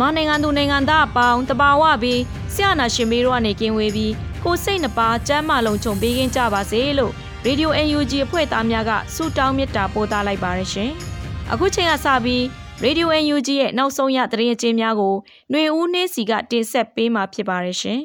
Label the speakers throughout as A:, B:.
A: မြန်မာနိုင်ငံသူနိုင်ငံသားအပေါင်းတဘာဝပြီးဆရာနာရှင်မေတို့ကနေကင်းဝေးပြီးကိုစိတ်နှပါစမ်းမလုံးခြုံပေးကင်းကြပါစေလို့ရေဒီယို UNG အဖွဲ့သားများကဆုတောင်းမေတ္တာပို့သလိုက်ပါရရှင်။အခုချိန်ကစပြီးရေဒီယို UNG ရဲ့နောက်ဆုံးရသတင်းအကျဉ်းများကိုຫນွေဦးနှင်းစီကတင်ဆက်ပေးမှာဖြစ်ပါရရှင်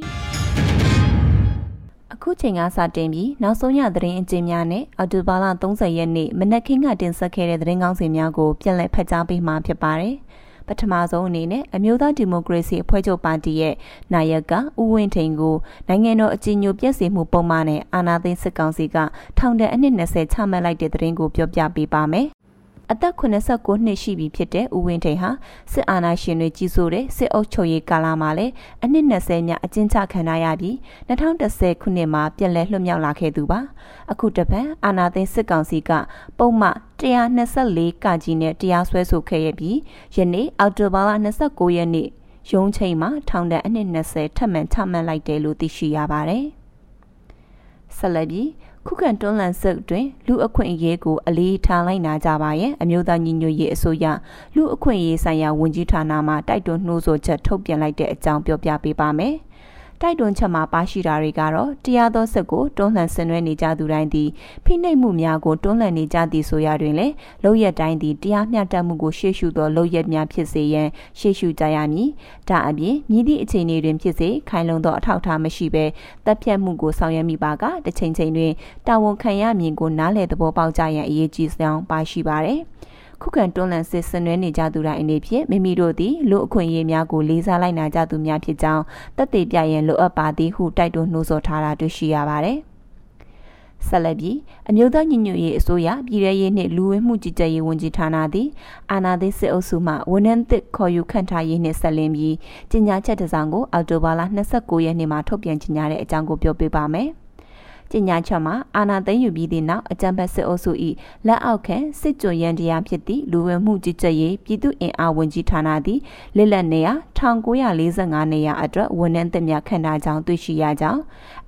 A: ။
B: အခုချိန်ကစတင်ပြီးနောက်ဆုံးရသတင်းအကျဉ်းများနဲ့အော်တိုဘာလ30ရက်နေ့မနက်ခင်းကတင်ဆက်ခဲ့တဲ့သတင်းကောင်းစီများကိုပြန်လည်ဖတ်ကြားပေးမှာဖြစ်ပါတယ်။ ပထမဆုံးအနေနဲ့အမျိုးသားဒီမိုကရေစီအဖွဲ့ချုပ်ပါတီရဲ့နိုင်ရကဦးဝင်းထိန်ကိုနိုင်ငံတော်အကြီးအကျယ်ပြည့်စုံမှုပုံမှန်နဲ့အာဏာသိမ်းစစ်ကောင်စီကထောင်ဒဏ်အနှစ်20ချမှတ်လိုက်တဲ့သတင်းကိုပြောပြပေးပါမယ်။ အသက်89နှစ်ရှိပြီဖြစ်တဲ့ဦးဝင်းထိန်ဟာစစ်အာဏာရှင်တွေကြီးစိုးတဲ့စစ်အုပ်ချုပ်ရေးကာလမှာလည်းအနှစ်20မြအကျဉ်းချခံရပြီး2010ခုနှစ်မှာပြန်လည်လွတ်မြောက်လာခဲ့သူပါအခုတပတ်အာဏာသိမ်းစစ်ကောင်စီကပုံမှန်124ကကြီးနဲ့တရားစွဲဆိုခဲ့ရပြီးယနေ့အောက်တိုဘာလ29ရက်နေ့ရုံးချိန်မှာထောင်ဒဏ်အနှစ်20ထပ်မံချမှတ်လိုက်တယ်လို့သိရှိရပါတယ်ဆက်လက်ပြီး ခုခံတွန်းလှန်စစ်တွင်လူအခွင့်အရေးကိုအလေးထားလိုက်နာကြပါရဲ့အမျိုးသားညီညွတ်ရေးအစိုးရလူအခွင့်အရေးဆိုင်ရာဝန်ကြီးဌာနမှတိုက်တွန်းနှိုးဆော်ချက်ထုတ်ပြန်လိုက်တဲ့အကြောင်းပြောပြပေးပါမယ်။ တိုက်တွန်းချက်မှာပါရှိတာတွေကတော့တရားသောစစ်ကိုတွန်းလှန်ဆင်နွှဲနေကြသူတိုင်းသည်ဖိနှိပ်မှုများကိုတွန်းလှန်နေကြသည်ဆိုရတွင်လည်းလောက်ရက်တိုင်းသည်တရားမျှတမှုကိုရှေ့ရှုသောလောက်ရက်များဖြစ်စေရန်ရှေ့ရှုကြရမည်။ဒါအပြင်မြည်သည့်အခြေအနေတွင်ဖြစ်စေခိုင်လုံသောအထောက်အထားမရှိဘဲတပ်ဖြတ်မှုကိုဆောင်ရွက်မိပါကတစ်ချိန်ချိန်တွင်တာဝန်ခံရမည်ကိုနားလည်သဘောပေါက်ကြရန်အရေးကြီးဆောင်ပါရှိပါသည်။ ခုခံတွန်းလှန်စစ်ဆင်နွှဲနေကြသူတိုင်းအနေဖြင့်မိမိတို့သည်လူအခွင့်အရေးများကိုလေးစားလိုက်နာကြသူများဖြစ်ကြောင်းတက်သေးပြရင်လိုအပ်ပါသည်ဟုတိုက်တွန်းနှိုးဆော်ထားတာတွေ့ရှိရပါတယ်။ဆက်လက်ပြီးအမျိုးသားညီညွတ်ရေးအစိုးရပြည်ထရေးနှင့်လူဝင်မှုကြီးကြပ်ရေးဝန်ကြီးဌာနသည်အာဏာသိမ်းစစ်အုပ်စုမှဝန်ထမ်းသစ်ခေါ်ယူခန့်ထားရေးနှင့်ဆက်လင်းပြီးကြေညာချက်တစ်စောင်ကိုအောက်တိုဘာလ29ရက်နေ့မှာထုတ်ပြန်ကြေညာတဲ့အကြောင်းကိုပြောပြပါမယ်။ ကြေညာချက်မှာအာဏာသိမ်းယူပြီးသည့်နောက်အကြံဖက်စစ်အုပ်စု၏လက်အောက်ခံစစ်ကြွရန်တရားဖြစ်သည့်လူဝင်မှုကြီးကြပ်ရေးပြည်သူ့အင်အားဝန်ကြီးဌာနသည်လက်လက်နေရာ1945နေရာအတွက်ဝန်ထမ်းသစ်များခန့်ထားကြောင်းသိရှိရကြောင်း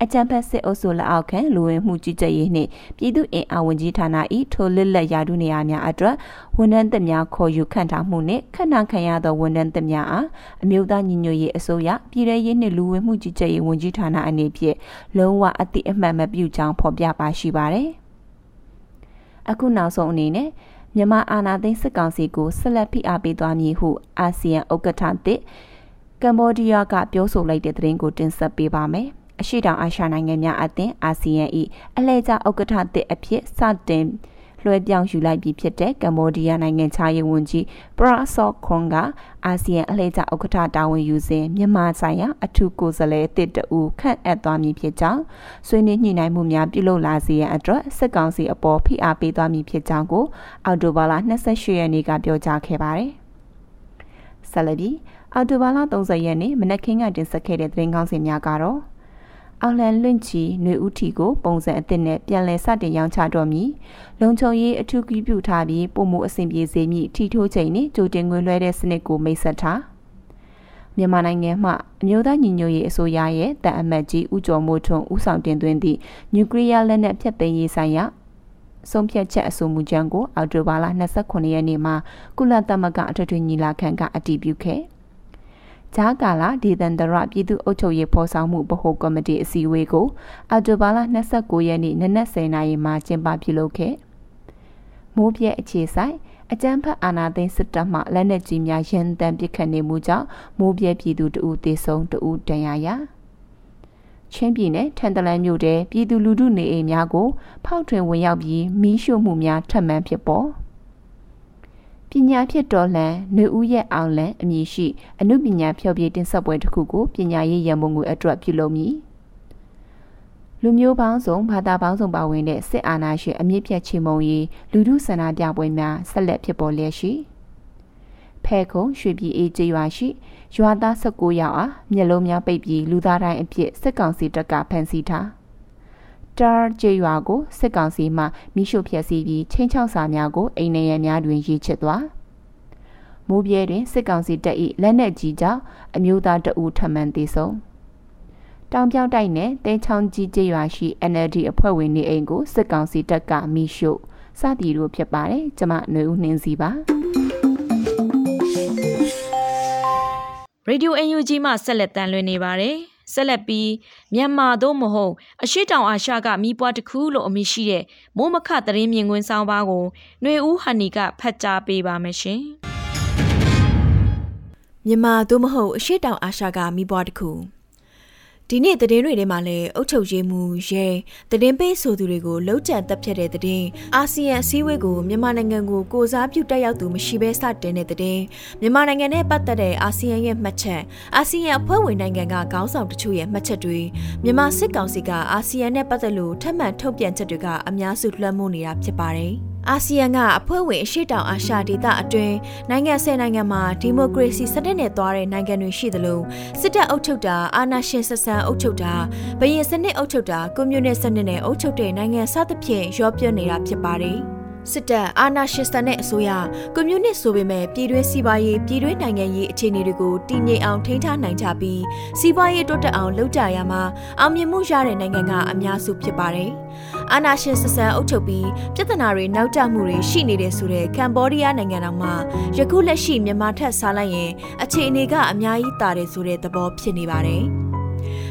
B: အကြံဖက်စစ်အုပ်စုလက်အောက်ခံလူဝင်မှုကြီးကြပ်ရေးနှင့်ပြည်သူ့အင်အားဝန်ကြီးဌာန၏ထိုလက်လက်ရာထူးနေရာများအတွက် ဝန်ထမ်းသစ်များခေါ်ယူခန့်ထားမှုနှင့်ခန့်ထားခံရသောဝန်ထမ်းသစ်များအားအမျိုးသားညီညွတ်ရေးအစိုးရပြည်ထရေးနှင့်လူဝင်မှုကြီးကြပ်ရေးဝန်ကြီးဌာနအနေဖြင့်လုံးဝအတိအမှန်မပြုကြောင်းဖော်ပြပါရှိပါတယ်။အခုနောက်ဆုံးအနေနဲ့မြန်မာအာဏာသိမ်းစစ်ကောင်စီကိုဆက်လက်ဖိအားပေးသွားမည်ဟုအာဆီယံဥက္ကဋ္ဌသစ်ကမ္ဘောဒီးယားကပြောဆိုလိုက်တဲ့သတင်းကိုတင်ဆက်ပေးပါမယ်။အရှိတောင်အာရှနိုင်ငံများအသင်းအာဆီယံ၏အလှည့်ကျဥက္ကဋ္ဌသစ်အဖြစ်စတင် လွှဲပြောင်းယူလိုက်ပြီးဖြစ်တဲ့ကမ္ဘောဒီးယားနိုင်ငံခြားရေးဝန်ကြီးပရာဆော့ခွန်ကအာဆီယံအလှည့်ကျဥက္ကဋ္ဌတာဝန်ယူစဉ်မြန်မာဆိုင်ရာအထူးကိုယ်စားလှယ်တစ်တူခန့်အပ်သွားမည်ဖြစ်ကြောင်းဆွေးနွေးညှိနှိုင်းမှုများပြုလုပ်လာစေရန်အတွက်စစ်ကောင်စီအပေါ်ဖိအားပေးသွားမည်ဖြစ်ကြောင်းကိုအော်တိုဘာလ28ရက်နေ့ကပြောကြားခဲ့ပါတယ်။ဆလဘီအော်တိုဘာလ30ရက်နေ့မနက်ခင်းကတင်ဆက်ခဲ့တဲ့သတင်းကောင်းစီများကတော့ အောင်လန်လွင့်ချီຫນွေဦးထီကိုပုံစံအသစ်နဲ့ပြန်လည်စတင်ရောင်းချတော့မည်လုံခြုံရေးအထူးကြီးပြုထားပြီးပုံမှုအဆင်ပြေစေမည်ထီထိုးချိန်နဲ့ကြိုတင်ငွေလွှဲတဲ့စနစ်ကိုမိတ်ဆက်ထားမြန်မာနိုင်ငံမှအမျိုးသားညီညွတ်ရေးအစိုးရရဲ့တန်အမတ်ကြီးဦးကျော်မိုးထွန်းဦးဆောင်တင်သွင်းသည့်နျူကလ িয়ার လက်နက်ဖျက်သိမ်းရေးဆိုင်ရာဆုံးဖြတ်ချက်အဆိုမူကြမ်းကိုအောက်တိုဘာလ29ရက်နေ့မှာကုလသမဂ္ဂအထွေထွေညီလာခံကအတည်ပြုခဲ့။ကျ ဂျားကာလာဒေသန္တရပြည်သူ့အုပ်ချုပ်ရေးဖော်ဆောင်မှုဗဟိုကော်မတီအစည်းအဝေးကိုအော်တိုဘာလ29ရက်နေ့နနက်10:00နာရီမှာကျင်းပပြုလုပ်ခဲ့မိုးပြဲအခြေဆိုင်အကြမ်းဖက်အာဏာသိမ်းစစ်တပ်မှလက်နက်ကြီးများရန်တမ်းပစ်ခတ်နေမှုကြောင့်မိုးပြဲပြည်သူတဦးသေဆုံးတဦးဒဏ်ရာရချင်းပြည်နယ်ထန်တလန်မြို့တဲပြည်သူလူထုနေအိမ်များကို ဖောက်ထွင်းဝင်ရောက်ပြီးမီးရှို့မှုများထပ်မံဖြစ်ပေါ် ပညာဖြစ်တော်လှန်နေဦးရဲ့အောင်လန်အမည်ရှိအမှုပညာဖျော်ဖြေတင်ဆက်ပွဲတစ်ခုကိုပညာရေးရန်ပုံငွေအတွက်ပြုလုပ်မည်လူမျိုးပေါင်းစုံဘာသာပေါင်းစုံပါဝင်တဲ့စစ်အာဏာရှင်အမြင့်ပြတ်ချေမှုန်ရေးလူထုဆန္ဒပြပွဲများဆက်လက်ဖြစ်ပေါ်လျက်ရှိဖဲခုံရွှေပြည်အေးကျေးရွာရှိရွာသား19ယောက်အားမျက်လုံးများပိတ်ပြီးလူသားတိုင်းအဖြစ်စစ်ကောင်စီတပ်ကဖမ်းဆီးထား တာကျေးရွာကိုစစ်ကောင်စီမှမိရှုဖျက်ဆီးပြီးချင်းချောက်စာများကိုအိမ်နေရများတွင်ရေးချစ်သွားမိုးပြဲတွင်စစ်ကောင်စီတပ်၏လက်နက်ကြီးကြောင့်အမျိုးသားတအူထမှန်သေးဆုံးတောင်ပြောက်တိုက်နယ်တဲချောင်းကြီးကျေးရွာရှိ NLD အဖွဲ့ဝင်နေအိမ်ကိုစစ်ကောင်စီတပ်ကမိရှုစသည်တို့ဖြစ်ပါတယ်ကျမຫນွေဦးနှင်းစီပါ
A: ရေဒီယို UNG မှဆက်လက်တန်လွှင့်နေပါတယ် ဆက်လက်ပြီးမြန်မာသို့မဟုတ်အရှိတောင်အာရှကမိပွားတစ်ခုလို့အမည်ရှိတဲ့မိုးမခသတင်းမြင်ကွင်းဆောင်ပါကိုຫນွေဦးဟန်နီကဖတ်ကြားပေးပါမယ်ရှင်
C: မြန်မာသို့မဟုတ်အရှိတောင်အာရှကမိပွားတစ်ခု ဒီနေ့သတင်းတွေထဲမှာလည်းအုတ်ချုပ်ရေးမှုရဲသတင်းပေးဆိုသူတွေကိုလှုပ်ကြံတက်ဖြတ်တဲ့သတင်းအာဆီယံအစည်းအဝေးကိုမြန်မာနိုင်ငံကိုကိုစားပြုတက်ရောက်သူမရှိဘဲစတင်တဲ့သတင်းမြန်မာနိုင်ငံနဲ့ပတ်သက်တဲ့အာဆီယံရဲ့မှတ်ချက်အာဆီယံအဖွဲ့ဝင်နိုင်ငံကခေါင်းဆောင်တချို့ရဲ့မှတ်ချက်တွေမြန်မာစစ်ကောင်စီကအာဆီယံနဲ့ပတ်သက်လို့ထပ်မံထုတ်ပြန်ချက်တွေကအများစုလွှမ်းမိုးနေတာဖြစ်ပါတယ်။ အာဆီယံကအဖွဲ့ဝင်အရှိတောင်အာရှဒေသအတွင်းနိုင်ငံဆယ်နိုင်ငံမှာဒီမိုကရေစီစနစ်နဲ့သွားတဲ့နိုင်ငံတွေရှိသလိုစစ်တပ်အုပ်ချုပ်တာအာဏာရှင်ဆက်ဆံအုပ်ချုပ်တာဘရင်စနစ်အုပ်ချုပ်တာကွန်မြူနစ်စနစ်နဲ့အုပ်ချုပ်တဲ့နိုင်ငံစသဖြင့်ရောပြနေတာဖြစ်ပါတယ်။စစ်တပ်အာဏာရှင်စတန်တဲ့အစိုးရကွန်မြူနစ်ဆိုပေမဲ့ပြည်တွင်းစီးပွားရေးပြည်တွင်းနိုင်ငံရေးအခြေအနေတွေကိုတည်ငြိမ်အောင်ထိန်းထားနိုင်ကြပြီးစီးပွားရေးတိုးတက်အောင်လုပ်ကြရမှာအောင်မြင်မှုရတဲ့နိုင်ငံကအများစုဖြစ်ပါတယ်။ အာဏာရှင်စစံအုပ်ချုပ်ပြီးပြဿနာတွေနောက်ကျမှုတွေရှိနေတဲ့ဆိုတဲ့ကမ်ဘောဒီးယားနိုင်ငံတော်မှာယခုလက်ရှိမြန်မာထက်စားလိုက်ရင်အခြေအနေကအများကြီးတာတယ်ဆိုတဲ့သဘောဖြစ်နေပါတယ်။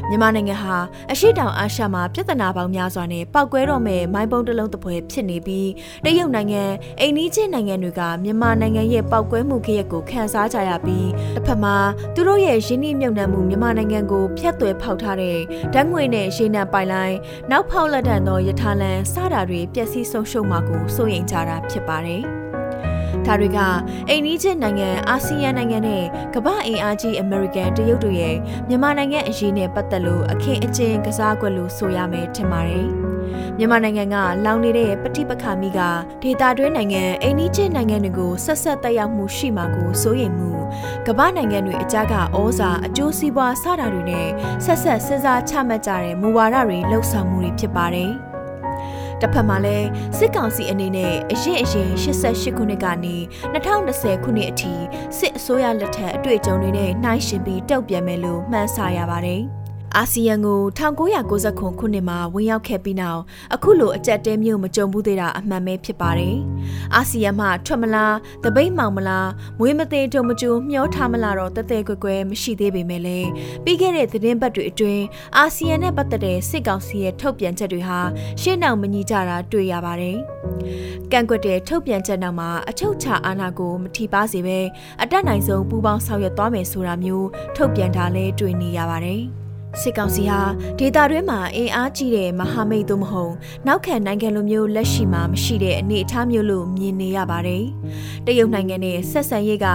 C: မြန်မာနိုင်ငံဟာအရှိတောင်အာရှမှာပြဿနာပေါင်းများစွာနဲ့ပောက်ကွဲတော့မဲ့မိုင်းပုံးတစ်လုံးတစ်ပွဲဖြစ်နေပြီးတရုတ်နိုင်ငံအိန္ဒိချင်းနိုင်ငံတွေကမြန်မာနိုင်ငံရဲ့ပောက်ကွဲမှုခရက်ကိုခန်းစားကြရပြီးတစ်ဖက်မှာသူတို့ရဲ့ရင်းနှီးမြှုပ်နှံမှုမြန်မာနိုင်ငံကိုဖျက်သွဲဖောက်ထားတဲ့ဓာတ်ငွေနဲ့ရေနံပိုင်လိုင်းနောက်ဖောက်လက်တန်သောရထားလမ်းစတာတွေပျက်စီးဆုံးရှုံးမှာကိုစိုးရိမ်ကြတာဖြစ်ပါတယ်။ ဒါတွေကအိန္ဒိချင်းနိုင်ငံအာဆီယံနိုင်ငံနဲ့ကမ္ဘာအင်အားကြီးအမေရိကန်တရုတ်တို့ရဲ့မြန်မာနိုင်ငံအရေးနဲ့ပတ်သက်လို့အခင်းအကျင်းကစားကွက်လို့ဆိုရမယ်ထင်ပါတယ်။မြန်မာနိုင်ငံကလောင်နေတဲ့ပဋိပက္ခမိကဒေတာတွင်းနိုင်ငံအိန္ဒိချင်းနိုင်ငံတွေကိုဆက်ဆက်တက်ရောက်မှုရှိမှာကိုစိုးရိမ်မှုကမ္ဘာနိုင်ငံတွေအကြကဩဇာအကျိုးစီးပွားစတာတွေနဲ့ဆက်ဆက်စဉ်းစားချမှတ်ကြတဲ့မူဝါဒတွေလှုပ်ဆောင်မှုတွေဖြစ်ပါတယ်။ တစ်ဖက်မှာလည်းစစ်ကောင်စီအနေနဲ့အရင်အရင်88ခုနှစ်ကနေ2020ခုနှစ်အထိစစ်အစိုးရလက်ထက်အတွေ့အကြုံတွေနဲ့နှိုင်းယှဉ်ပြီးတုံ့ပြန်မယ်လို့မှန်းဆရပါတယ်။ အာဆီယံကို1990ခုနှစ်မှာဝင်ရောက်ခဲ့ပြီးနောက်အခုလိုအကြက်တဲမျိုးမကြုံဘူးသေးတာအမှန်ပဲဖြစ်ပါတယ်။အာဆီယံမှထွက်မလားတပိတ်မောင်မလားမွေးမသေးတုံမကျူမျောထားမလားတော့တသက်ကွယ်ကွယ်မရှိသေးပေမဲ့လည်းပြီးခဲ့တဲ့သတင်းပတ်တွေအတွင်းအာဆီယံနဲ့ပတ်သက်တဲ့စစ်ကောင်စီရဲ့ထုတ်ပြန်ချက်တွေဟာရှေ့နောက်မညီကြတာတွေ့ရပါတယ်။ကန့်ကွက်တဲ့ထုတ်ပြန်ချက်နောက်မှာအချုပ်ချအာဏာကိုမထိပါစေပဲအတက်နိုင်ဆုံးပူးပေါင်းဆောင်ရွက်သွားမယ်ဆိုတာမျိုးထုတ်ပြန်တာလည်းတွေ့နေရပါတယ်။ စစ်ကောင်စီဟာဒေတာတွင်းမှာအင်အားကြီးတဲ့မဟာမိတ်သို့မဟုတ်နောက်ခံနိုင်ငံလိုမျိုးလက်ရှိမှာမရှိတဲ့အနေအထားမျိုးလို့မြင်နေရပါတယ်။တရုတ်နိုင်ငံနဲ့ဆက်ဆံရေးက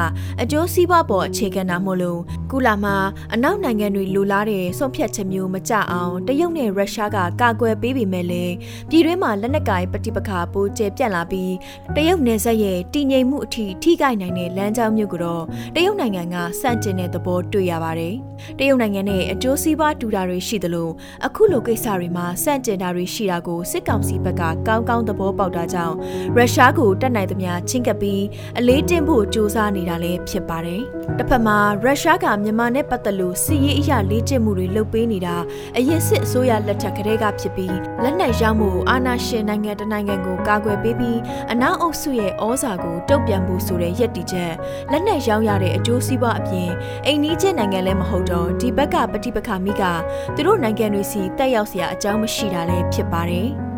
C: အကျိုးစီးပွားပေါ်အခြေခံတာမို့လို့ကုလာမှာအနောက်နိုင်ငံတွေလိုလားတဲ့ဆုံးဖြတ်ချက်မျိုးမကြအောင်တရုတ်နဲ့ရုရှားကကာကွယ်ပေးပေမဲ့လည်းပြည်တွင်းမှာလက်နက်ကိုင်ပဋိပက္ခပိုကျပြန့်လာပြီးတရုတ်နယ်စပ်ရဲ့တည်ငြိမ်မှုအထိထိခိုက်နိုင်တဲ့လမ်းကြောင်းမျိုးကတော့တရုတ်နိုင်ငံကစန့်ကျင်တဲ့သဘောတွေ့ရပါတယ်။တရုတ်နိုင်ငံနဲ့အကျိုးစီးပွားတူတာတွေရှိသလိုအခုလိုကိစ္စတွေမှာစန့်ကျင်တာတွေရှိတာကိုစစ်ကောင်စီဘက်ကကောင်းကောင်းသဘောပေါက်တာကြောင့်ရုရှားကိုတက်နိုင်သမျှချင်းကပ်ပြီးအလေးတင်ဖို့ကြိုးစားနေတာလည်းဖြစ်ပါတယ်။တစ်ဖက်မှာရုရှားကမြန်မာနဲ့ပတ်သက်လို့စစ်ရေးအရာလေ့ကျင့်မှုတွေလုပ်ပေးနေတာအရင်စစ်အစိုးရလက်ထက်ကတည်းကဖြစ်ပြီးလက်နက်ရောင်းမှုအာဏာရှင်နိုင်ငံတနိုင်ငံကိုကာကွယ်ပေးပြီးအနောက်အုပ်စုရဲ့ဩဇာကိုတုံ့ပြန်ဖို့ဆိုတဲ့ရည်တည်ချက်လက်နက်ရောင်းရတဲ့အကျိုးစီးပွားအပြင်အိမ်နီးချင်းနိုင်ငံလည်းမဟုတ်တော့ဒီဘက်ကပဋိပက္ခမိကသူတို့နိုင်ငံတွေစီတက်ရောက်စရာအကြောင်းမရှိတာလည်းဖြစ်ပါတယ်။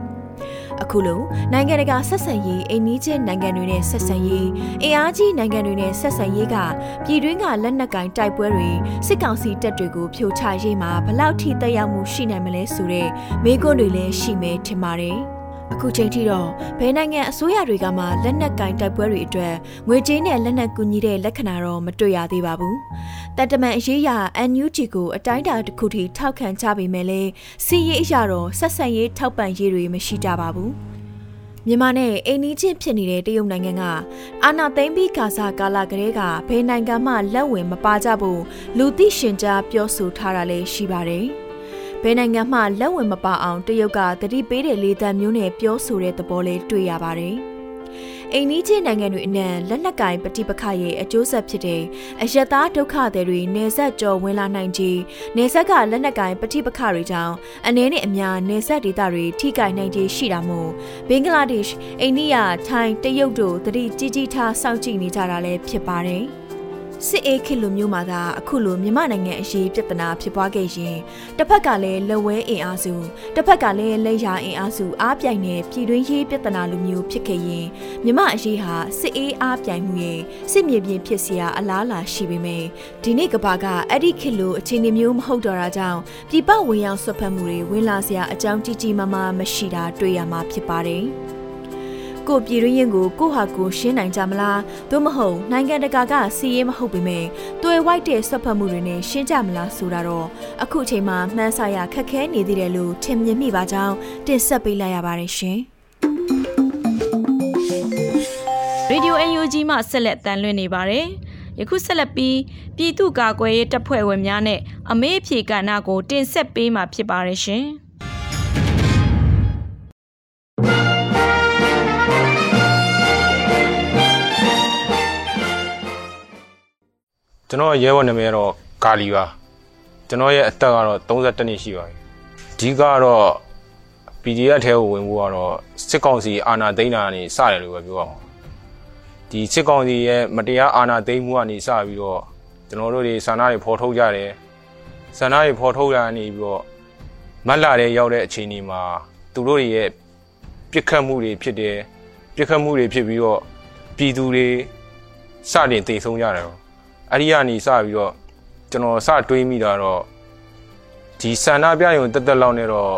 C: အခုလိုနိုင်ငံတကာဆက်ဆံရေးအိမ်နီးချင်းနိုင်ငံတွေနဲ့ဆက်ဆံရေးအင်အားကြီးနိုင်ငံတွေနဲ့ဆက်ဆံရေးကပြည်တွင်းကလက်နက်ကင်တိုက်ပွဲတွေစစ်ကောင်စီတပ်တွေကိုဖြိုချရေးမှာဘလောက်ထိတက်ရောက်မှုရှိနိုင်မလဲဆိုတဲ့မေးခွန်းတွေလည်းရှိမယ်ထင်ပါတယ်။ အခုချိန်ထိတော့ဘယ်နိုင်ငံအစိုးရတွေကမှလက်နက်ကင်တိုက်ပွဲတွေအတွက်ငွေကြေးနဲ့လက်နက်ကူညီတဲ့လက္ခဏာတော့မတွေ့ရသေးပါဘူး။တပ်တမန်အရေးရ NUG ကိုအတိုင်းအတာတစ်ခုထိထောက်ခံကြပေမဲ့လည်းစီရေးအရာတော့ဆက်ဆံရေးထောက်ပံ့ရေးတွေမရှိကြပါဘူး။မြန်မာနဲ့အိမ်နီးချင်းဖြစ်နေတဲ့တရုတ်နိုင်ငံကအာဏာသိမ်းပြီးကာစာကာလကလေးကဘယ်နိုင်ငံမှလက်ဝင်မပါကြဘူးလူသိရှင်ကြားပြောဆိုထားတာလည်းရှိပါတယ်။ ဘယ်နိုင်ငံမှလက်ဝင်မပါအောင်တရုတ်ကတတိပေးတဲ့လေသံမျိုးနဲ့ပြောဆိုတဲ့သဘောလေးတွေ့ရပါတယ်။အိမ်နီးချင်းနိုင်ငံတွေအနံလက်နက်ကင်ပဋိပက္ခရဲ့အကျိုးဆက်ဖြစ်တဲ့အယက်သားဒုက္ခတွေတွေနေဆက်ကြော်ဝင်လာနိုင်ခြင်းနေဆက်ကလက်နက်ကင်ပဋိပက္ခတွေကြောင့်အနေနဲ့အများနေဆက်ဒေသတွေထိခိုက်နိုင်ခြင်းရှိတာမို့ဘင်္ဂလားဒေ့ရှ်အိန္ဒိယထိုင်းတရုတ်တို့တတိကြီးကြီးထားစောင့်ကြည့်နေကြတာလည်းဖြစ်ပါတယ်။ စစ်အေးခေတ်လိုမျိုးမှာသာအခုလိုမြန်မာနိုင်ငံအရေးပြဿနာဖြစ်ပွားခဲ့ရင်တစ်ဖက်ကလည်းလက်ဝဲအင်အားစုတစ်ဖက်ကလည်းလက်ရာအင်အားစုအားပြိုင်တဲ့ပြည်တွင်းရေးပြဿနာလိုမျိုးဖြစ်ခဲ့ရင်မြန်မာအရေးဟာစစ်အေးအားပြိုင်မှုရဲ့စစ်မြေပြင်ဖြစ်စရာအလားအလာရှိပေမယ့်ဒီနေ့ကဘာကအဲ့ဒီခေတ်လိုအခြေအနေမျိုးမဟုတ်တော့တာကြောင့်ပြည်ပဝင်ရောက်ဆွတ်ဖက်မှုတွေဝင်လာစရာအကြောင်းကြီးကြီးမားမားမရှိတာတွေ့ရမှာဖြစ်ပါတယ်။ ကိုပြည်ရင်းရင်ကိုကိုဟာကိုရှင်းနိုင်ကြမလားသို့မဟုတ်နိုင်ငံတကာကစီးရဲမဟုတ်ပေမဲ့တွေ့ဝိုက်တဲ့ဆွတ်ဖက်မှုတွေနဲ့ရှင်းကြမလားဆိုတာတော့အခုအချိန်မှာမှန်းဆရခက်ခဲနေသေးတယ်လို့ထင်မြင်မိပါကြောင်းတင်ဆက်ပေးလိုက်ရပါတယ်ရှင်
A: ရေဒီယို UNG မှဆက်လက်တန်လွှင့်နေပါတယ်ယခုဆက်လက်ပြီးပြည်သူ့ကာကွယ်ရေးတပ်ဖွဲ့ဝင်များနဲ့အမေးအဖြေကဏ္ဍကိုတင်ဆက်ပေးမှာဖြစ်ပါတယ်ရှင်။
D: ကျွန်တော်ရဲဘော်နာမည်ကတော့ကာလီပါကျွန်တော်ရဲ့အသက်ကတော့32နှစ်ရှိပါပြီအဓိကတော့ PDF ထဲကိုဝင်ဖို့ကတော့စစ်ကောင်စီအာဏာသိမ်းတာကနေစတယ်လို့ပဲပြောအောင်ဒီစစ်ကောင်စီရဲ့မတရားအာဏာသိမ်းမှုကနေစပြီးတော့ကျွန်တော်တို့တွေဆန္ဒတွေဖော်ထုတ်ကြတယ်ဆန္ဒတွေဖော်ထုတ်ရနေပြီးတော့မတ်လာတဲ့ရောက်တဲ့အချိန်ဒီမှာသူတို့တွေရဲ့ပြစ်ခတ်မှုတွေဖြစ်တယ်ပြစ်ခတ်မှုတွေဖြစ်ပြီးတော့ပြည်သူတွေစတင်တိမ်ဆုံးကြတယ် အဲ့ဒီကနေစပြီးတော့ကျွန်တော်စတွေးမိတာတော့ဒီဆန္ဒပြရုံတက်တက်လောက်နဲ့တော့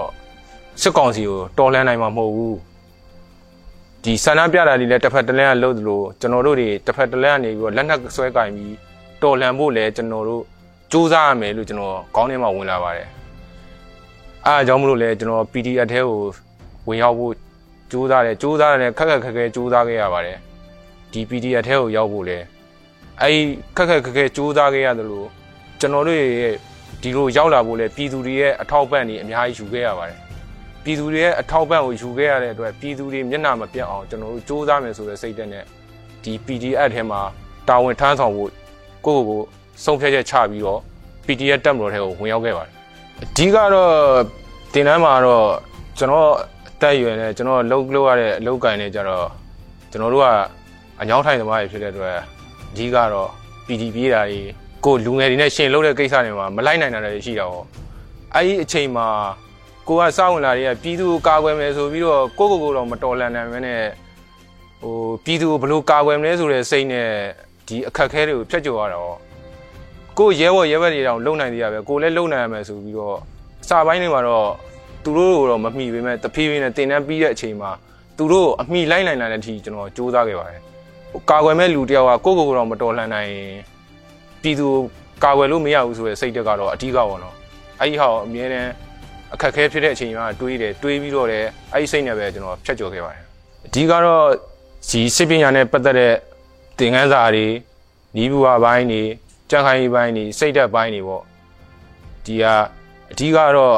D: စစ်ကောင်စီကိုတော်လှန်နိုင်မှာမဟုတ်ဘူးဒီဆန္ဒပြတာတွေလည်းတစ်ဖက်တစ်လမ်းကလှုပ်သလိုကျွန်တော်တို့တွေတစ်ဖက်တစ်လမ်းကနေပြီးတော့လက်နက်ဆွဲကင်ပြီးတော်လှန်ဖို့လည်းကျွန်တော်တို့စူးစမ်းရမယ်လို့ကျွန်တော်ခေါင်းထဲမှာဝင်လာပါတယ်အားအကြောင်းမလို့လဲကျွန်တော် PDF ထဲကိုဝင်ရောက်ဖို့စူးစမ်းတယ်စူးစမ်းတယ်ခက်ခက်ခက်ခဲစူးစမ်းခဲ့ရပါတယ်ဒီ PDF ထဲကိုရောက်ဖို့လဲ အဲဒီခက်ခက်ခက်ခဲစူးစမ်းခဲ့ရတယ်လို့ကျွန်တော်တို့ရဲ့ဒီလိုရောက်လာဖို့လဲပြည်သူတွေရဲ့အထောက်ပံ့တွေအများကြီးယူခဲ့ရပါတယ်ပြည်သူတွေရဲ့အထောက်ပံ့ကိုယူခဲ့ရတဲ့အတွက်ပြည်သူတွေမျက်နှာမပြတ်အောင်ကျွန်တော်တို့စူးစမ်းမယ်ဆိုတဲ့စိတ်နဲ့ဒီ PDF ထဲမှာတာဝန်ထမ်းဆောင်ဖို့ကိုယ့်ကိုယ်ကိုဆုံးဖြတ်ချက်ချပြီးတော့ PDF တက်မလို့ထဲကိုဝင်ရောက်ခဲ့ပါတယ်အဓိကတော့တင်တန်းမှာတော့ကျွန်တော်အသက်ရွယ်နဲ့ကျွန်တော်လှုပ်လို့ရတဲ့အလုပ်ကိုင်နေကြတော့ကျွန်တော်တို့ကအညောင်းထိုင်သမားတွေဖြစ်တဲ့အတွက် အဓိကတော့ PD ပြေးတာတွေကိုလူငယ်တွေနဲ့ရှင်လုပ်တဲ့ကိစ္စတွေမှာမလိုက်နိုင်တာတွေရှိတာပေါ့အဲ့ဒီအချိန်မှာကိုကစောင့်ဝင်လာတွေကပြည်သူကိုကာကွယ်မယ်ဆိုပြီးတော့ကိုကိုကိုတော့မတော်လန်နိုင်မနဲ့ဟိုပြည်သူကိုဘယ်လိုကာကွယ်မလဲဆိုတဲ့စိတ်နဲ့ဒီအခက်ခဲတွေကိုဖျက်ကျော်ရတာပေါ့ကိုရဲဘော်ရဲဘက်တွေတောင်လုံနိုင်သေးရပဲကိုလည်းလုံနိုင်ရမယ်ဆိုပြီးတော့အစာပိုင်းတွေမှာတော့သူတို့ကိုတော့မမှီပေမဲ့တဖြည်းဖြည်းနဲ့တင်တန်းပြီးတဲ့အချိန်မှာသူတို့အမိလိုက်နိုင်လာတဲ့အထိကျွန်တော်စူးစမ်းခဲ့ပါတယ် ကာကွယ်မဲ့လူတယောက်ကကိုကိုကိုတော့မတော်လှန်နိုင်ပြည်သူကာကွယ်လို့မရဘူးဆိုတဲ့စိတ်တက်ကတော့အဓိကပေါ့နော်အဲ့ဒီဟာကိုအမြဲတမ်းအခက်ခဲဖြစ်တဲ့အချိန်မှာတွေးတယ်တွေးပြီးတော့လည်းအဲ့ဒီစိတ်နဲ့ပဲကျွန်တော်ဖြတ်ကျော်ခဲ့ပါတယ်အဓိကတော့ဒီစစ်ပညာနဲ့ပတ်သက်တဲ့သင်ခန်းစာတွေနီးဘူးဝပိုင်းတွေကြံခိုင်ပိုင်းတွေစိတ်ဓာတ်ပိုင်းတွေပေါ့ဒီကအဓိကတော့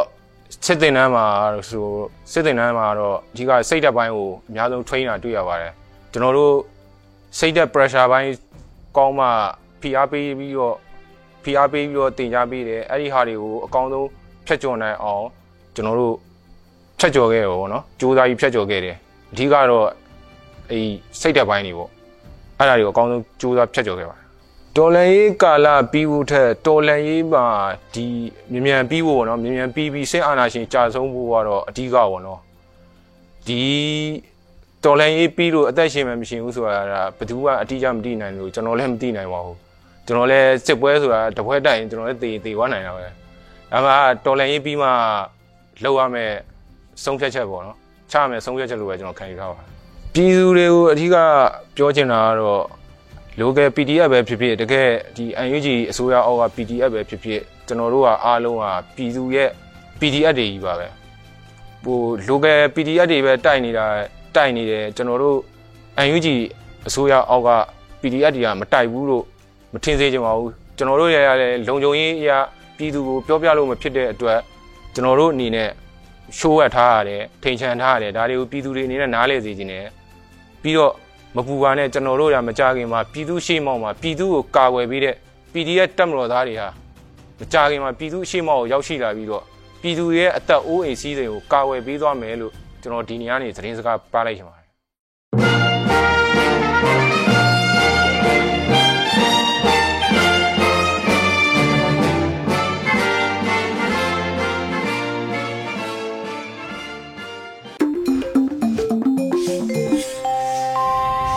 D: စစ်တင်တန်းမှာဆိုစစ်တင်တန်းမှာတော့အဓိကစိတ်ဓာတ်ပိုင်းကိုအများဆုံး train တာတွေ့ရပါတယ်ကျွန်တော်တို့ စိတ်ဓာတ် pressure ပိုင်းကောင်းမှဖိအားပေးပြီးတော့ဖိအားပေးပြီးတော့တင် जा ပေးတယ်အဲ့ဒီဟာတွေကိုအကောင်းဆုံးဖြတ်ကျော်နိုင်အောင်ကျွန်တော်တို့ဖြတ်ကျော်ခဲ့ရောပေါ့နော်စူးစမ်းပြီးဖြတ်ကျော်ခဲ့တယ်အဓိကတော့အဲစိတ်ဓာတ်ပိုင်းတွေပေါ့အဲ့ဒါတွေကိုအကောင်းဆုံးစူးစမ်းဖြတ်ကျော်ခဲ့ပါတယ်တော်လန်ရေးကာလပြီးဖို့ထက်တော်လန်ရေးမှာဒီမြန်မြန်ပြီးဖို့ပေါ့နော်မြန်မြန်ပြီးပြီးစိတ်အာဏာရှင်ကြာဆုံးဖို့ကတော့အဓိကပေါ့နော်ဒီ တော်လန်ရေးပြီးလို့အသက်ရှင်မှမရှိဘူးဆိုတာကဘယ်သူမှအတိအကျမသိနိုင်လို့ကျွန်တော်လည်းမသိနိုင်ပါဘူးကျွန်တော်လည်းစစ်ပွဲဆိုတာတပွဲတိုင်ကျွန်တော်လည်းသေသေသွားနိုင်တာပဲဒါမှတော်လန်ရေးပြီးမှလောက်ရမယ်ဆုံးဖြတ်ချက်ပေါ့နော်ချရမယ်ဆုံးဖြတ်ချက်လို့ပဲကျွန်တော်ခံယူထားပါတယ်ပြည်သူတွေကိုအဓိကပြောချင်တာကတော့ local PDF ပဲဖြစ်ဖြစ်တကယ်ဒီ UNG အစိုးရအောက်က PDF ပဲဖြစ်ဖြစ်ကျွန်တော်တို့ကအားလုံးကပြည်သူရဲ့ PDF တွေကြီးပါပဲဟို local PDF တွေပဲတိုက်နေတာ တိုက်နေတယ်ကျွန်တော်တို့ UNG အစိုးရအောက်က PDF တွေကမတိုက်ဘူးလို့မထင်စေချင်ပါဘူးကျွန်တော်တို့ရရတဲ့လုံခြုံရေးအရာပြည်သူကိုပြောပြလို့မဖြစ်တဲ့အတွက်ကျွန်တော်တို့အနေနဲ့ရှိုးဝတ်ထားရတယ်ထိန်ချန်ထားရတယ်ဒါတွေကိုပြည်သူတွေအနေနဲ့နားလည်စေချင်တယ်ပြီးတော့မပူပါနဲ့ကျွန်တော်တို့ရမကြခင်မှာပြည်သူရှေ့မောက်မှာပြည်သူကိုကာကွယ်ပေးတဲ့ PDF တပ်မတော်သားတွေဟာမကြခင်မှာပြည်သူရှေ့မောက်ကိုရောက်ရှိလာပြီးတော့ပြည်သူရဲ့အသက်အိုးအိမ်စည်းစိမ်ကိုကာကွယ်ပေးသွားမယ်လို့ ကျွန်တော်ဒီနေ့ကနေသတင်းစကားပါလိုက်ချင်ပါတယ်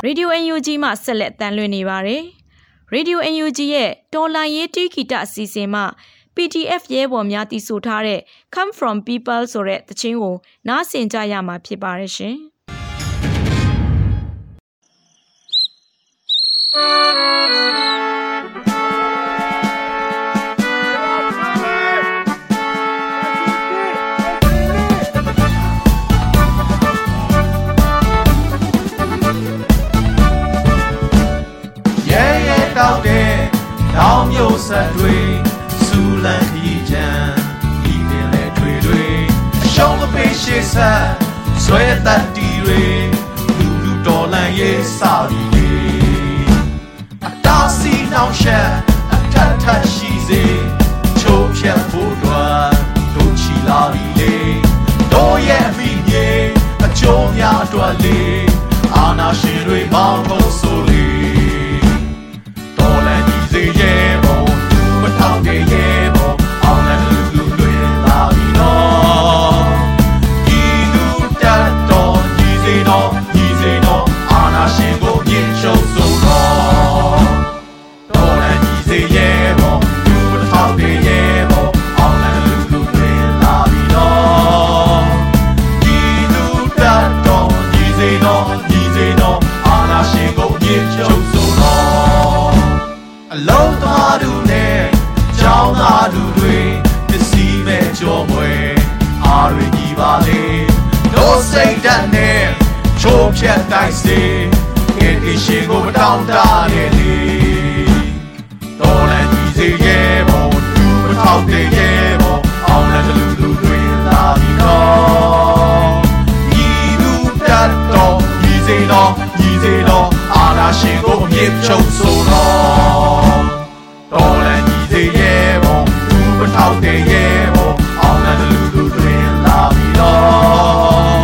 A: ရေဒီယို UNG မှဆက်လက်တန်လွှင့်နေပါတယ်။ Radio UNG ရဲ့တော်လန်ရေးတီးဂီတအစီအစဉ်မှ PDF ရဲဘော်များတည်ဆိုထားတဲ့ Come from People ဆိုတဲ့သချင်းကိုနားဆင်ကြရမှာဖြစ်ပါတယ်ရှင်။။
E: ရဲရဲတောက် ရှေ့ဆက်ဆွဲတတ်တီတွေလူလူတော်လန်ရေးစာရီတွေအတားစီနှောင်ရှက်အထက်ထက်ရှိစေချိုးဖြတ်ဖို့တော့တို့ချီလာပြီလေတို့ရဲ့အမိမြေအကျိုးများအတွက်လေအာနာရှင်တွေမောင်းထုတ်ဆိုလေတော်လည်းဒီစေရဲ့ဘောသူမထောက် ရှင်ကိုမြင့်ချုပ်ဆိုတော်အလုံးသားတို့နဲ့ကြောင်းသားတို့တွေပစ္စည်းမဲ့ကြောမွဲအားရကြီးပါလေတို့စိတ်ဓာတ်နဲ့ချိုးဖြတ်တိုက်စေကဲဒီရှင်ကိုမတောင်းတနဲ့လေတော်လည်းဒီစေရဲ့ဘောသူမထောက်တဲ့ရဲ့ဘောအောင်လည်းလူလူတွေလာပြီတော့ဤလူတတ်တော်ဤစေတော်ဤစေတော်အာနာ ရှင်ကိုအမြင့်ချုပ်ဆိုတော်တော်လည်းညီစေရဲ့ဘောသူမထောက်တဲ့ရဲ့ဘောအောင်လည်းလူလူတွင်လာပြီတော့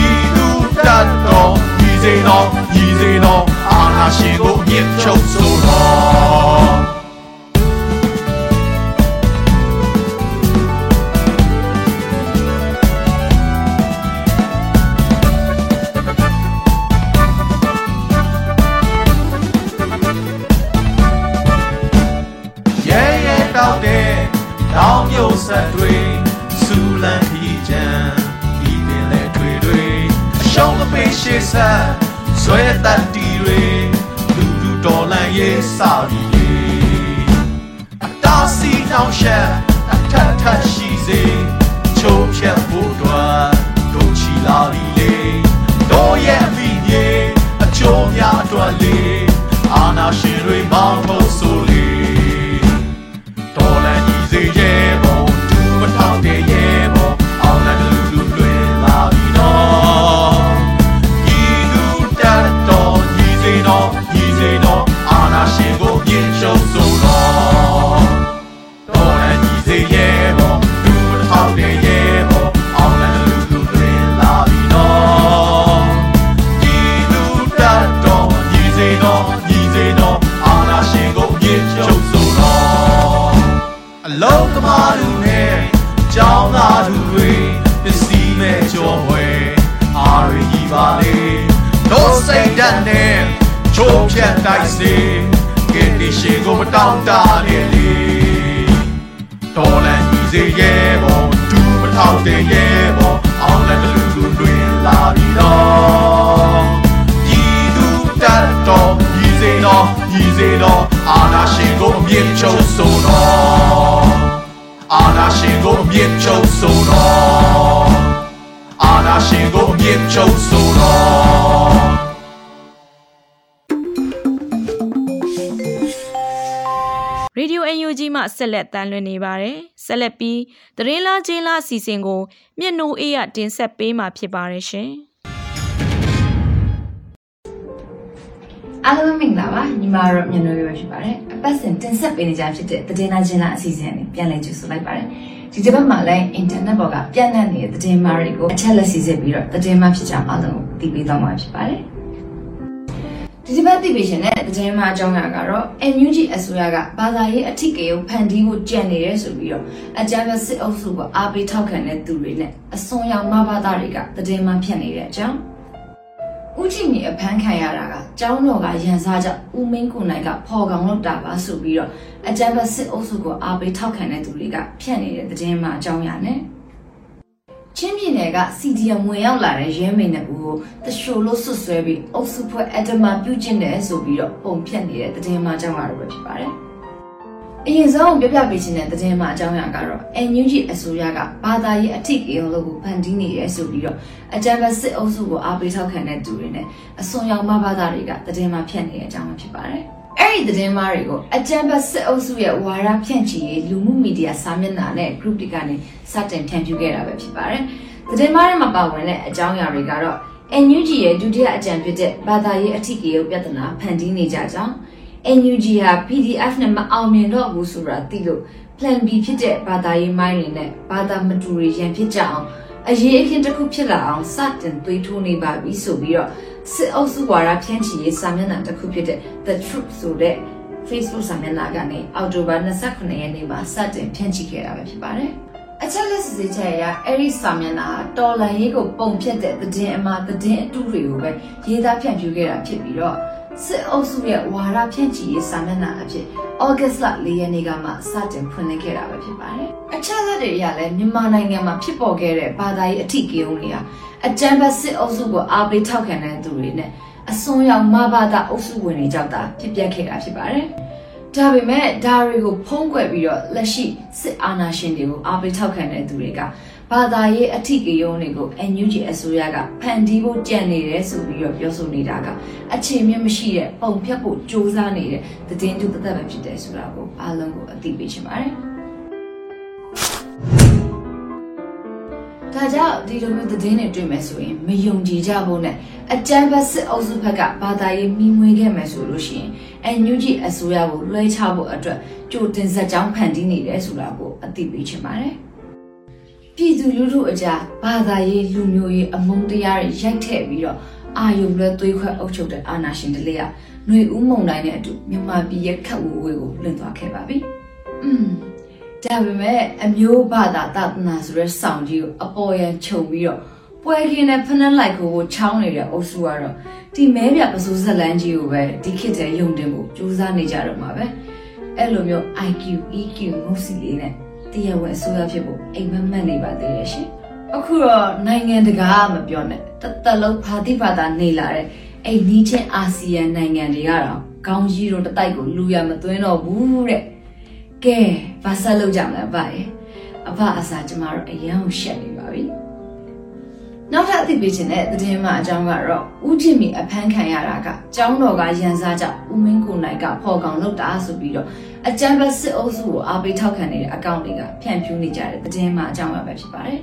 E: ဤလူတတ်တော်ညီစေတော်ညီစေတော်အာနာရှင်ကိုမြင့်ချုပ်ဆိုတော် ဆက်တွေစူလန်ခီချံဒီပင်လေတွေတွေအရှုံးမပေးရှေ့ဆက်ဆွဲတတ်တီတွေလူလူတော်လန်ရေးစာရီတွေအတားစီနှောင်ရှက်အထက်ထက်ရှိစေချိုးဖြတ်ဖို့တော့တို့ချီလာပြီလေတို့ရဲ့မိမြေအချိုးများအတွက်လေအာနာရှင်တွေမောင်းဖို့ တဲ့ရဲ့ဘောအောင်လည်းလူလူတွင်လာပြီးတော့ဤသူတတ်တော်ဤစေတော်ဤစေတော်အာနာရှင်ကိုအမြင့်ချုပ်ဆိုတော်အာနာရှင်ကိုအမြင့်ချုပ်ဆိုတော်အာနာရှင်ကိုအမြင့်ချုပ်ဆို
A: ရေဒီယို UNG မှဆက်လက်တမ်းလွှင့်နေပါတယ်ဆက်လက်ပြီးသတင်းလားချင်းလားအစီအစဉ်ကိုမျက်နှိုးအေးရတင်ဆက်ပေးမှာဖြစ်ပါတယ်ရှင်
F: အားလုံးမင်္ဂလာပါညီမတို့မြန်လို့ရဖြစ်ပါတယ်အပတ်စဉ်တင်ဆက်ပေးနေကြဖြစ်တဲ့သတင်းနာချင်းလားအစီအစဉ်နဲ့ပြန်လည်ကြိုဆိုလိုက်ပါတယ်ဒီတစ်ပတ်မှာလည်းအင်တာနက်ပေါ်ကပြန့်နှံ့နေတဲ့သတင်းမားတွေကိုအချက်လက်စီစစ်ပြီးတော့သတင်းမားဖြစ်ကြအောင်အားလုံးကိုသိပေးသွားမှာဖြစ်ပါတယ် ဒီတစ်ပတ်သိပေးရှင်တဲ့သတင်းမားအကြောင်းအရာကတော့ NUG အစိုးရကဘာသာရေးအထစ်ကရုံဖန်တီးဖို့ကြံနေရဲဆိုပြီးတော့အကြမ်းဖက်စစ်အုပ်စုကအားပေးထောက်ခံတဲ့သူတွေနဲ့အစွန်ရောက်မဘာသားတွေကသတင်းမားဖြစ်နေတဲ့အကြောင်းဦးကြည်မြေအဖမ်းခံရတာကကျောင်းတော်ကရန်စားကြောင့်ဦးမင်းကိုနိုင်ကဖော်ကောင်လုပ်တာပါဆိုပြီးတော့အကြမ်းဖက်စစ်အုပ်စုကိုအားပေးထောက်ခံတဲ့သူတွေကဖြန့်နေတဲ့သတင်းမှအကြောင်းရနဲ့ ချင်းပြည်နယ်က CDM ဝင်ရောက်လာတဲ့ရဲမိန်တဲ့ဦးကိုတရှိုလို့ဆွဆွဲပြီးအုပ်စုဖွဲ့အဒမပြုကျင့်တယ်ဆိုပြီးတော့ပုံဖြတ်နေတဲ့သတင်းမှအကြောင်းရတော့ပဲဖြစ်ပါတယ်အရင်ဆုံးပြပြပေးခြင်းတဲ့သတင်းမှအကြောင်းအရာကတော့ NUG အစိုးရကဘာသာရေးအထစ်ကေအောင်လို့ကိုဖန်တီးနေရဲဆိုပြီးတော့အကြံဖက်စစ်အုပ်စုကိုအားပေးထောက်ခံတဲ့သူတွေနဲ့အစွန်ရောက်မဘာသာတွေကသတင်းမှဖြန့်နေတဲ့အကြောင်းပဲဖြစ်ပါတယ်။ အဲ့ဒီသတင်းမှတွေကိုအကြံဖက်စစ်အုပ်စုရဲ့ဝါဒဖြန့်ချီရေးလူမှုမီဒီယာစာမျက်နှာနဲ့ group တွေကနေစတင်ဖြန့်ဖြူးခဲ့တာပဲဖြစ်ပါတယ်။သတင်းမှတွေမှာပါဝင်တဲ့အကြောင်းအရာတွေကတော့ NUG ရဲ့ဒုတိယအကြံဖြစ်တဲ့ဘာသာရေးအထစ်ကေရုပ်ပြဿနာဖန်တီးနေကြကြောင်း NUG ဟာ PDF နဲ့မအောင်မြင်တော့ဘူးဆိုတာသိလို့ Plan B ဖြစ်တဲ့ဘာသာရေးမိုင်းတွေနဲ့ဘာသာမတူတွေရန်ဖြစ်ကြအောင်အရေးအခင်းတစ်ခုဖြစ်လာအောင်စတင်သွေးထိုးနေပါပြီဆိုပြီးတော့ စစ်အုပ်စုဝါဒဖြန့်ချီရေးစာမျက်နှာတစ်ခုဖြစ်တဲ့ The Truth ဆိုတဲ့ Facebook စာမျက်နှာကနေအောက်တိုဘာ29ရက်နေ့မှာစတင်ဖြန့်ချီခဲ့တာပဲဖြစ်ပါတယ်။အချက်လက်စစ်စစ်ချက်အရအဲ့ဒီစာမျက်နှာတော်လန်ရေးကိုပုံဖြတ်တဲ့သတင်းအမှားသတင်းအတုတွေကိုပဲရေးသားဖြန့်ဖြူးခဲ့တာဖြစ်ပြီးတော့စစ်အုပ်စုရဲ့ဝါဒဖြန့်ချီရေးစာမျက်နှာအဖြစ်ဩဂတ်လ၄ရက်နေ့ကမှစတင်ဖွင့်လှစ်ခဲ့တာပဲဖြစ်ပါတယ်။အချက်လက်တွေအရလည်းမြန်မာနိုင်ငံမှာဖြစ်ပေါ်ခဲ့တဲ့ဘာသာရေးအထီးကရုံတွေဟာ အကြမ်းဖက်စစ်အုပ်စုကိုအားပေးထောက်ခံတဲ့သူတွေနဲ့အစွန်းရောက်မဘာသာအုပ်စုဝင်တွေကြောင့်သာဖြစ်ပျက်ခဲ့တာဖြစ်ပါတယ်။ဒါပေမဲ့ဒါတွေကိုဖုံးကွယ်ပြီးတော့လက်ရှိစစ်အာဏာရှင်တွေကိုအားပေးထောက်ခံတဲ့သူတွေကဘာသာရေးအထီးကရုံတွေကို NUG အစိုးရကဖန်တီးဖို့ကြံနေတယ်ဆိုပြီးတော့ပြောဆိုနေတာကအခြေမြင့်မရှိတဲ့ပုံဖြတ်ဖို့စ조사နေတဲ့သတင်းတူသက်သက်ပဲဖြစ်တယ်ဆိုတာကိုအားလုံးကိုအသိပေးချင်ပါတယ်။ ဒါကြောင့်ဒီလိုမျိုးသတင်းတွေတွေ့မယ်ဆိုရင်မယုံကြည်ကြဖို့နဲ့အကြမ်းဖက်စစ်အုပ်စုဘက်ကဘာသာရေးမိမွေးခဲ့မယ်ဆိုလို့ရှိရင်အန်ယူဂျီအစိုးရကိုလွှဲချဖို့အတွက်ကြိုတင်ဆက်ကြောင်းဖန်တီးနေတယ်ဆိုတာကိုအသိပေးချင်ပါတယ်။ပြည်သူလူထုအကြားဘာသာရေးလူမျိုးရေးအမုန်းတရားတွေရိုက်ထည့်ပြီးတော့အာယုံလွဲသွေးခွဲအုပ်ချုပ်တဲ့အာဏာရှင်တလေးကຫນွေဦးမုံတိုင်းနဲ့အတူမြန်မာပြည်ရဲ့ခတ်ဝဝေးကိုလွင့်သွားခဲ့ပါပြီ။อืม ဒါပေမဲ့အမျိုးဘာသာတသနာဆိုတဲ့စောင့်ကြီးကိုအပေါ်ရန်ခြုံပြီးတော့ပွဲခင်းနဲ့ဖနှက်လိုက်ကိုချောင်းနေတဲ့အုပ်စုကတော့ဒီမဲပြပစိုးဇလန်းကြီးကိုပဲဒီခေတ်တည်းယုံတင်ဖို့ကြိုးစားနေကြတော့မှာပဲအဲ့လိုမျိုး IQ EQ ငုတ်စီလေးနဲ့တရားဝင်အစိုးရဖြစ်ဖို့အိမ်မက်မက်နေပါသေးရဲ့ရှင်အခုတော့နိုင်ငံတကာမပြောနဲ့တသက်လုံးဖာတိဖာတာနေလာတဲ့အိမ်နီးချင်းအာဆီယံနိုင်ငံတွေကတော့ကောင်းကြီးတို့တတိုက်ကိုလူရမသွင်းတော့ဘူးတဲ့ ကဲဘာဆက်လုပ်ကြမလဲဗျာအဖအစာကျမတို့အရန်ကိုရှက်နေပါပြီနောက်ထပ်အသိပေးခြင်းတဲ့သတင်းမှအကြောင်းကတော့ဦးထင်မီအဖမ်းခံရတာကကျောင်းတော်ကရန်စားကြောင့်ဦးမင်းကိုနိုင်ကဖော်ကောင်လုပ်တာဆိုပြီးတော့အကြမ်းဖက်စစ်အုပ်စုကိုအားပေးထောက်ခံနေတဲ့အကောင့်တွေကဖြန့်ဖြူးနေကြတဲ့သတင်းမှအကြောင်းပဲဖြစ်ပါတယ်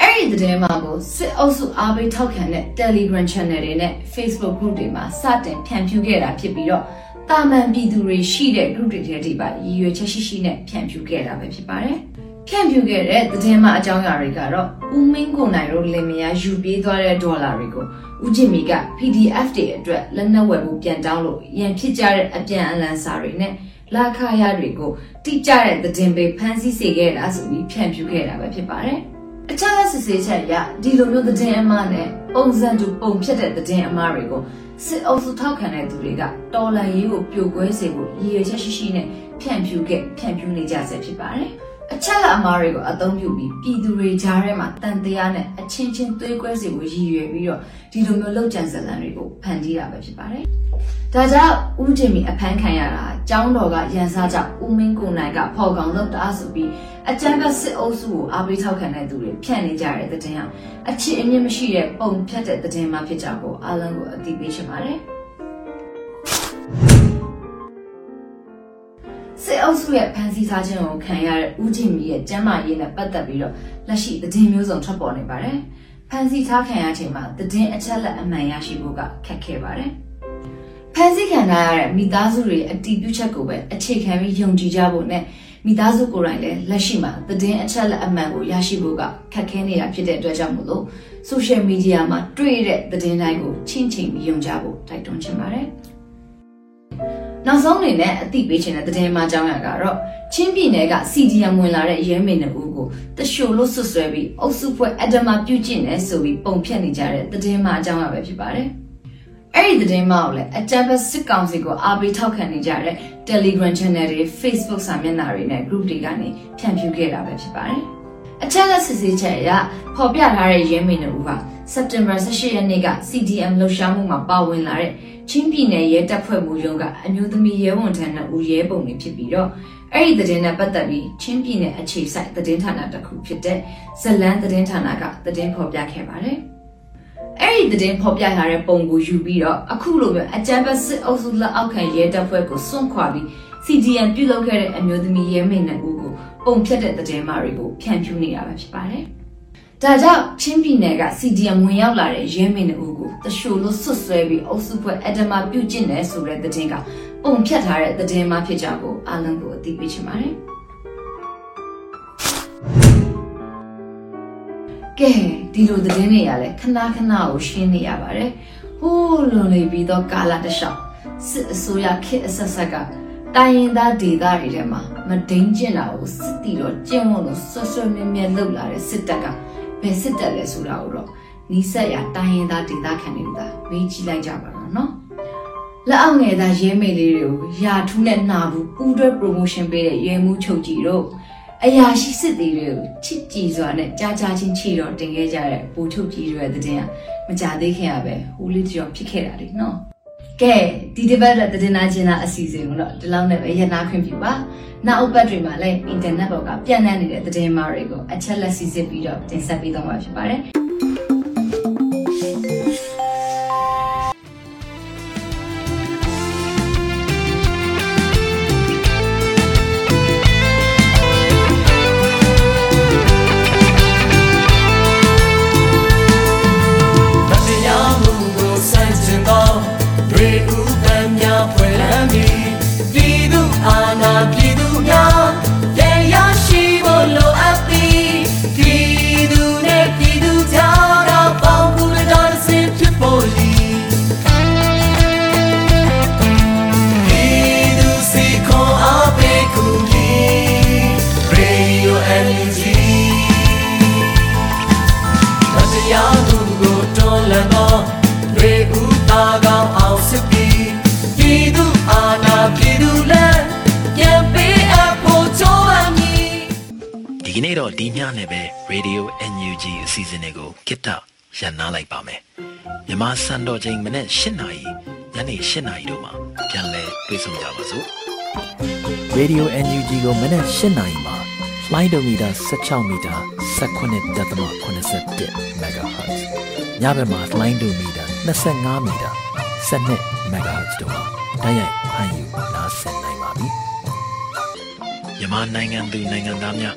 F: အဲ့ဒီသတင်းမှကိုစစ်အုပ်စုအားပေးထောက်ခံတဲ့ Telegram Channel တွေနဲ့ Facebook Group တွေမှာစတင်ဖြန့်ဖြူးခဲ့တာဖြစ်ပြီးတော့ တာမန်ပြည်သူတွေရှိတဲ့ group တွေထဲဒီပါရည်ရွယ်ချက်ရှိရှိနဲ့ဖြန့်ဖြူးခဲ့တာပဲဖြစ်ပါတယ်။ဖြန့်ဖြူးခဲ့တဲ့သတင်းမှအကြောင်းအရာတွေကတော့ဦးမင်းကိုနိုင်တို့လင်မယားယူပြေးသွားတဲ့ဒေါ်လာတွေကိုဦးချစ်မီက PDF တွေအတွက်လက်နက်ဝယ်ဖို့ပြန်တောင်းလို့ရန်ဖြစ်ကြတဲ့အပြန်အလှန်စာတွေနဲ့လာခရတွေကိုတိကျတဲ့သတင်းပေးဖန်ဆီးစေခဲ့တာဆိုပြီးဖြန့်ဖြူးခဲ့တာပဲဖြစ်ပါတယ်။အချက်လက်စစ်ဆေးချက်အရဒီလိုမျိုးသတင်းအမှားနဲ့ပုံစံတူပုံဖြစ်တဲ့သတင်းအမှားတွေကို စစ်အုပ်စုထောက်ခံတဲ့သူတွေကတော်လန်ရေးကိုပြိုကွဲစေဖို့ရည်ရွယ်ချက်ရှိရှိနဲ့ဖြန့်ဖြူးခဲ့ဖြန့်ဖြူးနေကြဆဲဖြစ်ပါတယ်။ အချက်လက်အမှားတွေကိုအသုံးပြုပြီးပြည်သူတွေကြားထဲမှာတန်တရားနဲ့အချင်းချင်းသွေးကွဲစေဖို့ရည်ရွယ်ပြီးတော့ဒီလိုမျိုးလောက်ကျန်ဇလန်တွေကိုဖန်တီးတာပဲဖြစ်ပါတယ်။ဒါကြောင့်ဦးဂျင်မီအဖမ်းခံရတာကျောင်းတော်ကရန်စားကြောင့်ဦးမင်းကိုနိုင်ကဖော်ကောင်လုပ်တာဆိုပြီးအကြမ်းဖက်စစ်အုပ်စုကိုအားပေးထောက်ခံတဲ့သူတွေဖြန့်နေကြတဲ့တဲ့တင်ဟာအချစ်အမြင့်မရှိတဲ့ပုံဖြတ်တဲ့တဲ့တင်မှဖြစ်ကြဖို့အားလုံးကိုအသိပေးချင်ပါတယ်။ စစ်အုပ်စုရဲ့ဖမ်းဆီးထားခြင်းကိုခံရတဲ့ဦးဂျင်မီရဲ့ကျမ်းမာရေးနဲ့ပတ်သက်ပြီးတော့လက်ရှိသတင်းမျိုးစုံထွက်ပေါ်နေပါတယ်။ဖမ်းဆီးထားခံရချိန်မှာသတင်းအချက်လက်အမှန်ရရှိဖို့ကခက်ခဲပါတယ်။ဖမ်းဆီးခံထားရတဲ့မိသားစုတွေအတီးပြုချက်ကိုပဲအခြေခံပြီးယုံကြည်ကြဖို့နဲ့မိသားစုကိုယ်တိုင်လည်းလက်ရှိမှာသတင်းအချက်လက်အမှန်ကိုရရှိဖို့ကခက်ခဲနေတာဖြစ်တဲ့အတွက်ကြောင့်မို့လို့ social media မှာတွေ့တဲ့သတင်းတိုင်းကိုချင်းချင်းပြီးယုံကြဖို့တိုက်တွန်းချင်ပါတယ်။ နောက်ဆုံးအနေနဲ့အသိပေးချင်တဲ့သတင်းမှအကြောင်းအရာကတော့ချင်းပြည်နယ်က CDM ဝင်လာတဲ့ရဲမေနှစ်ဦးကိုတရှို့လို့ဆွဆွဲပြီးအုပ်စုဖွဲ့အဒမပြုတ်ကျင့်နေဆိုပြီးပုံဖြတ်နေကြတဲ့သတင်းမှအကြောင်းအရာပဲဖြစ်ပါတယ်။အဲ့ဒီသတင်းမှကိုလည်းအကြမ်းဖက်စစ်ကောင်စီကိုအားပေးထောက်ခံနေကြတဲ့ Telegram Channel တွေ Facebook စာမျက်နှာတွေနဲ့ group တွေကနေဖြန့်ဖြူးခဲ့တာပဲဖြစ်ပါတယ်။ အချက်လက်စစ်ဆေးချက်အရဖော်ပြထားတဲ့ရဲမေနှစ်ဦးဟာစက်တင်ဘာ18ရက်နေ့က CDM လှုပ်ရှားမှုမှာပါဝင်လာတဲ့ချင်းပြည်နယ်ရဲတပ်ဖွဲ့မှုရုံးကအမျိုးသမီးရဲဝန်ထမ်းနှစ်ဦးရဲပုံတွေဖြစ်ပြီးတော့အဲ့ဒီသတင်းနဲ့ပတ်သက်ပြီးချင်းပြည်နယ်အခြေစိုက်သတင်းဌာနတစ်ခုဖြစ်တဲ့ဇလန်းသတင်းဌာနကသတင်းဖော်ပြခဲ့ပါတယ်။အဲ့ဒီသတင်းဖော်ပြထားတဲ့ပုံကိုယူပြီးတော့အခုလိုမျိုးအကြမ်းဖက်စစ်အုပ်စုလက်အောက်ခံရဲတပ်ဖွဲ့ကိုစွန့်ခွာပြီး CDN ပြုလုပ်ခဲ့တဲ့အမျိုးသမီးရဲမင်းနှစ်ဦးကိုပုံဖြတ်တဲ့သတင်းမာတွေကိုဖြန့်ဖြူးနေတာပဲဖြစ်ပါတယ်။ဒါကြောင့်ချင်းပြည်နယ်က CDM ဝင်ရောက်လာတဲ့ရဲမင်းတို့ကိုတရှို့လို့ဆွတ်ဆွဲပြီးအုပ်စုဖွဲ့အဒမပြုတ်ကျင့်တယ်ဆိုတဲ့သတင်းကပုံဖြတ်ထားတဲ့သတင်းမှဖြစ်ကြဖို့အားလုံးကိုအသိပေးချင်ပါတယ်။ကဲဒီလိုသတင်းတွေကလည်းခဏခဏကိုရှင်းနေရပါတယ်။ဟိုးလွန်နေပြီးတော့ကာလာတလျှောက်စစ်အစိုးရခေတ်အဆက်ဆက်က တိုင်းရင်သားဒေသတွေထဲမှာမဒိန်ကျင်တာကိုစစ်တီတော့ကျင့်ဝတ်လို့ဆွတ်ဆွတ်မြဲမြဲလှုပ်လာတဲ့စစ်တပ်ကဘယ်စစ်တပ်လဲဆိုတာကိုတော့နီးစက်ရတိုင်းရင်းသားဒေသခံတွေကမေးကြည့်လိုက်ကြပါတော့နော်လက်အောက်ငယ်သားရဲမေလေးတွေကိုယာထူးနဲ့နှာဘူးပူးတွဲ promotion ပေးတဲ့ရဲမှုချုပ်ကြီးတို့အရာရှိစစ်သေးတွေကိုချစ်ကြည်စွာနဲ့ကြားကြားချင်းချီတော့တင်ခဲ့ကြတဲ့ပူချုပ်ကြီးတွေရဲ့တဲ့တင်ကမကြသေးခင်ရပဲဟိုလေးကြော်ဖြစ်ခဲ့တာလေနော် ကဲဒီတစ်ပတ်တဲ့တင်နာချင်းသားအစီအစဉ်ကိုတော့ဒီလောက်နဲ့ပဲရနာခွင့်ပြုပါနောက်အပတ်တွေမှာလည်းအင်တာနက်ပေါ်ကပြန့်နှံ့နေတဲ့သတင်းမှားတွေကိုအချက်လက်စီစစ်ပြီးတော့တင်ဆက်ပေးသွားမှာဖြစ်ပါတယ်
G: ဒီညနဲ့ပဲ Radio NUG အစီအစဉ်လေးကိုကိတ္တရန်နာလိုက်ပါမယ်မြမစံတော်ချိန်မနေ့၈နာရီညနေ၈နာရီတို့မှာပြန်လည်တွေ့ဆုံကြပါစို့
H: Radio NUG ကိုမနေ့၈နာရီမှာ flight meter 16 meter 19.87 MHz ညဘက်မှာ flight meter 25 meter 12 MHz တို့မှာတိုက်ရိုက်ဖမ်းယူနားဆင်နိုင်ပါပြီ
G: မြန်မာနိုင်ငံသူနိုင်ငံသားများ